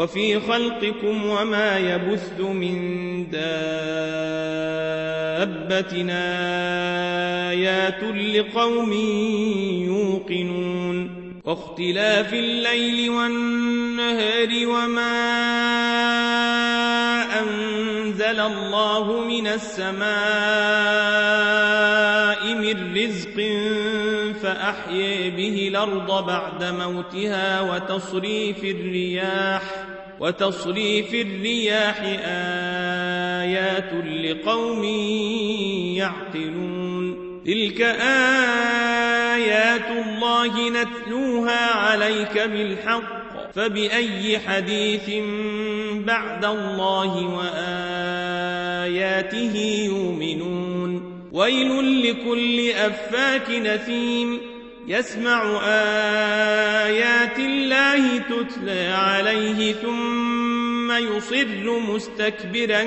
وفي خلقكم وما يبث من دابة آيات لقوم يوقنون واختلاف الليل والنهار وما أنزل الله من السماء من رزق فأحيي به الأرض بعد موتها وتصريف الرياح وتصريف الرياح آيات لقوم يعقلون. تلك آيات الله نتلوها عليك بالحق. فبأي حديث بعد الله وآياته يؤمنون. ويل لكل أفاك نثيم يسمع آيات الله تتلى عليه ثم يصر مستكبرا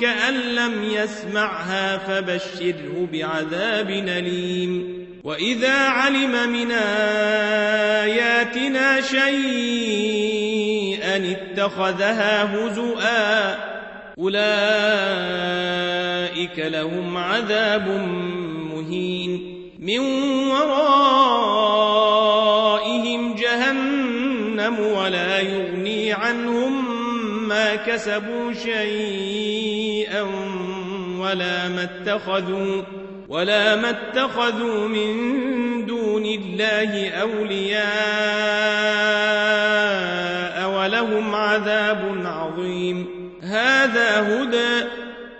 كأن لم يسمعها فبشره بعذاب أليم. وإذا علم من آياتنا شيئا اتخذها هزؤا أولئك لهم عذاب مهين. من ورائهم جهنم ولا يغني عنهم ما كسبوا شيئا ولا ما اتخذوا ولا ما اتخذوا من دون الله أولياء ولهم عذاب عظيم. هذا هدى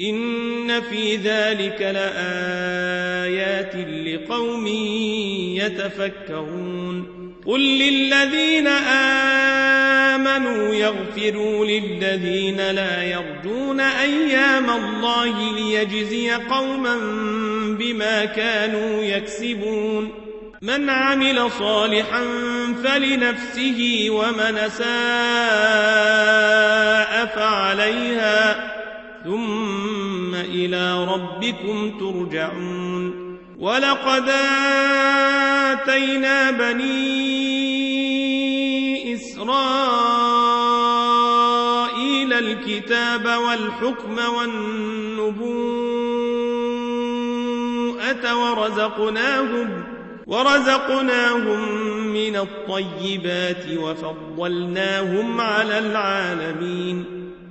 إن في ذلك لآيات لقوم يتفكرون قل للذين آمنوا يغفروا للذين لا يرجون أيام الله ليجزي قوما بما كانوا يكسبون من عمل صالحا فلنفسه ومن ساء فعليها ثم إلى ربكم ترجعون. ولقد آتينا بني إسرائيل الكتاب والحكم والنبوءة ورزقناهم ورزقناهم من الطيبات وفضلناهم على العالمين.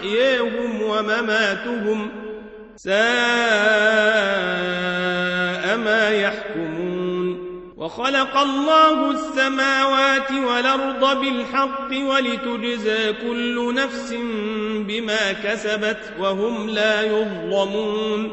محياهم ومماتهم ساء ما يحكمون وخلق الله السماوات والأرض بالحق ولتجزى كل نفس بما كسبت وهم لا يظلمون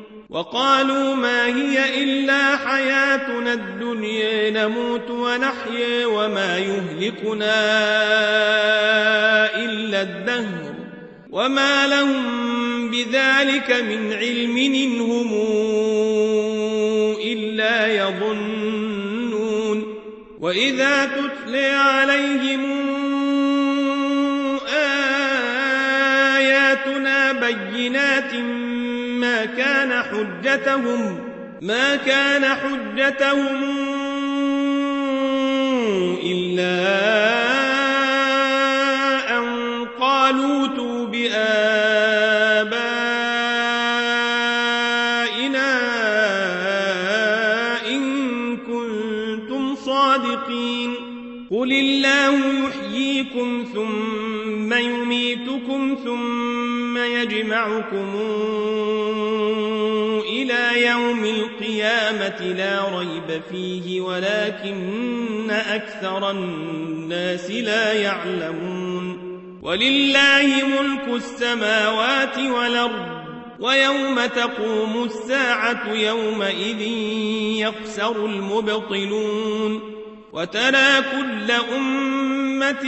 وقالوا ما هي إلا حياتنا الدنيا نموت ونحيا وما يهلكنا إلا الدهر. وما لهم بذلك من علم إنهم إلا يظنون. وإذا تتلي عليهم حجتهم ما كان حجتهم إلا أن قالوا تو بآبائنا إن كنتم صادقين. قل الله يحييكم ثم يميتكم ثم يجمعكم إلى يوم القيامة لا ريب فيه ولكن أكثر الناس لا يعلمون. ولله ملك السماوات والأرض ويوم تقوم الساعة يومئذ يخسر المبطلون. وترى كل أمة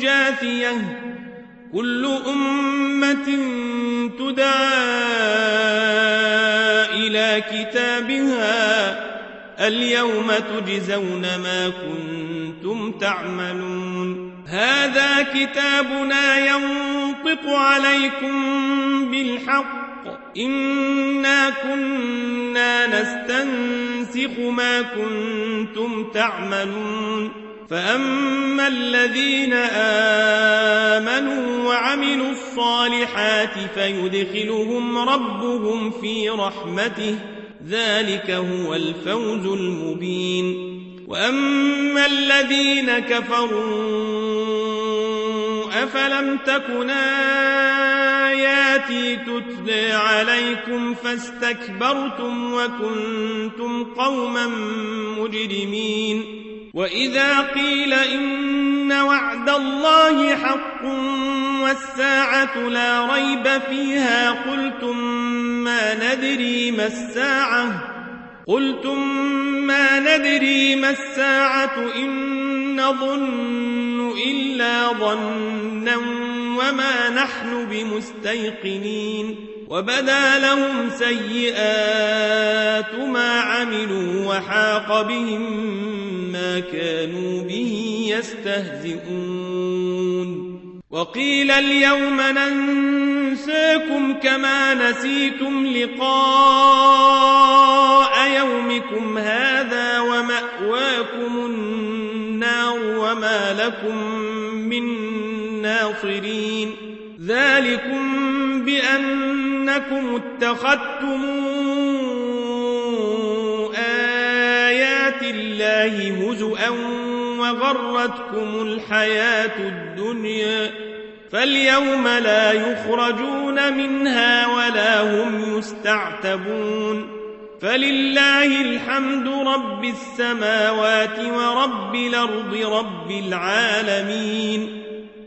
جاثية كل أمة تدعى كتابها اليوم تجزون ما كنتم تعملون. هذا كتابنا ينطق عليكم بالحق. إنا كنا نستنسخ ما كنتم تعملون. فأما الذين آمنوا وعملوا الصالحات فيدخلهم ربهم في رحمته ذلك هو الفوز المبين وأما الذين كفروا أفلم تكن آياتي تتلى عليكم فاستكبرتم وكنتم قوما مجرمين. وإذا قيل إن وعد الله حق والساعة لا ريب فيها قلتم ما ندري ما الساعة. قلتم ما ندري ما الساعة إن نظن إلا ظنا وما نحن بمستيقنين وبدا لهم سيئات ما عملوا وحاق بهم ما كانوا به يستهزئون. وقيل اليوم ننساكم كما نسيتم لقاء يومكم هذا ومأواكم النار وما لكم من ناصرين ذلكم بأنكم اتخذتم آيات الله هزؤا وغرتكم الحياة الدنيا. فاليوم لا يخرجون منها ولا هم يستعتبون. فلله الحمد رب السماوات ورب الأرض رب العالمين.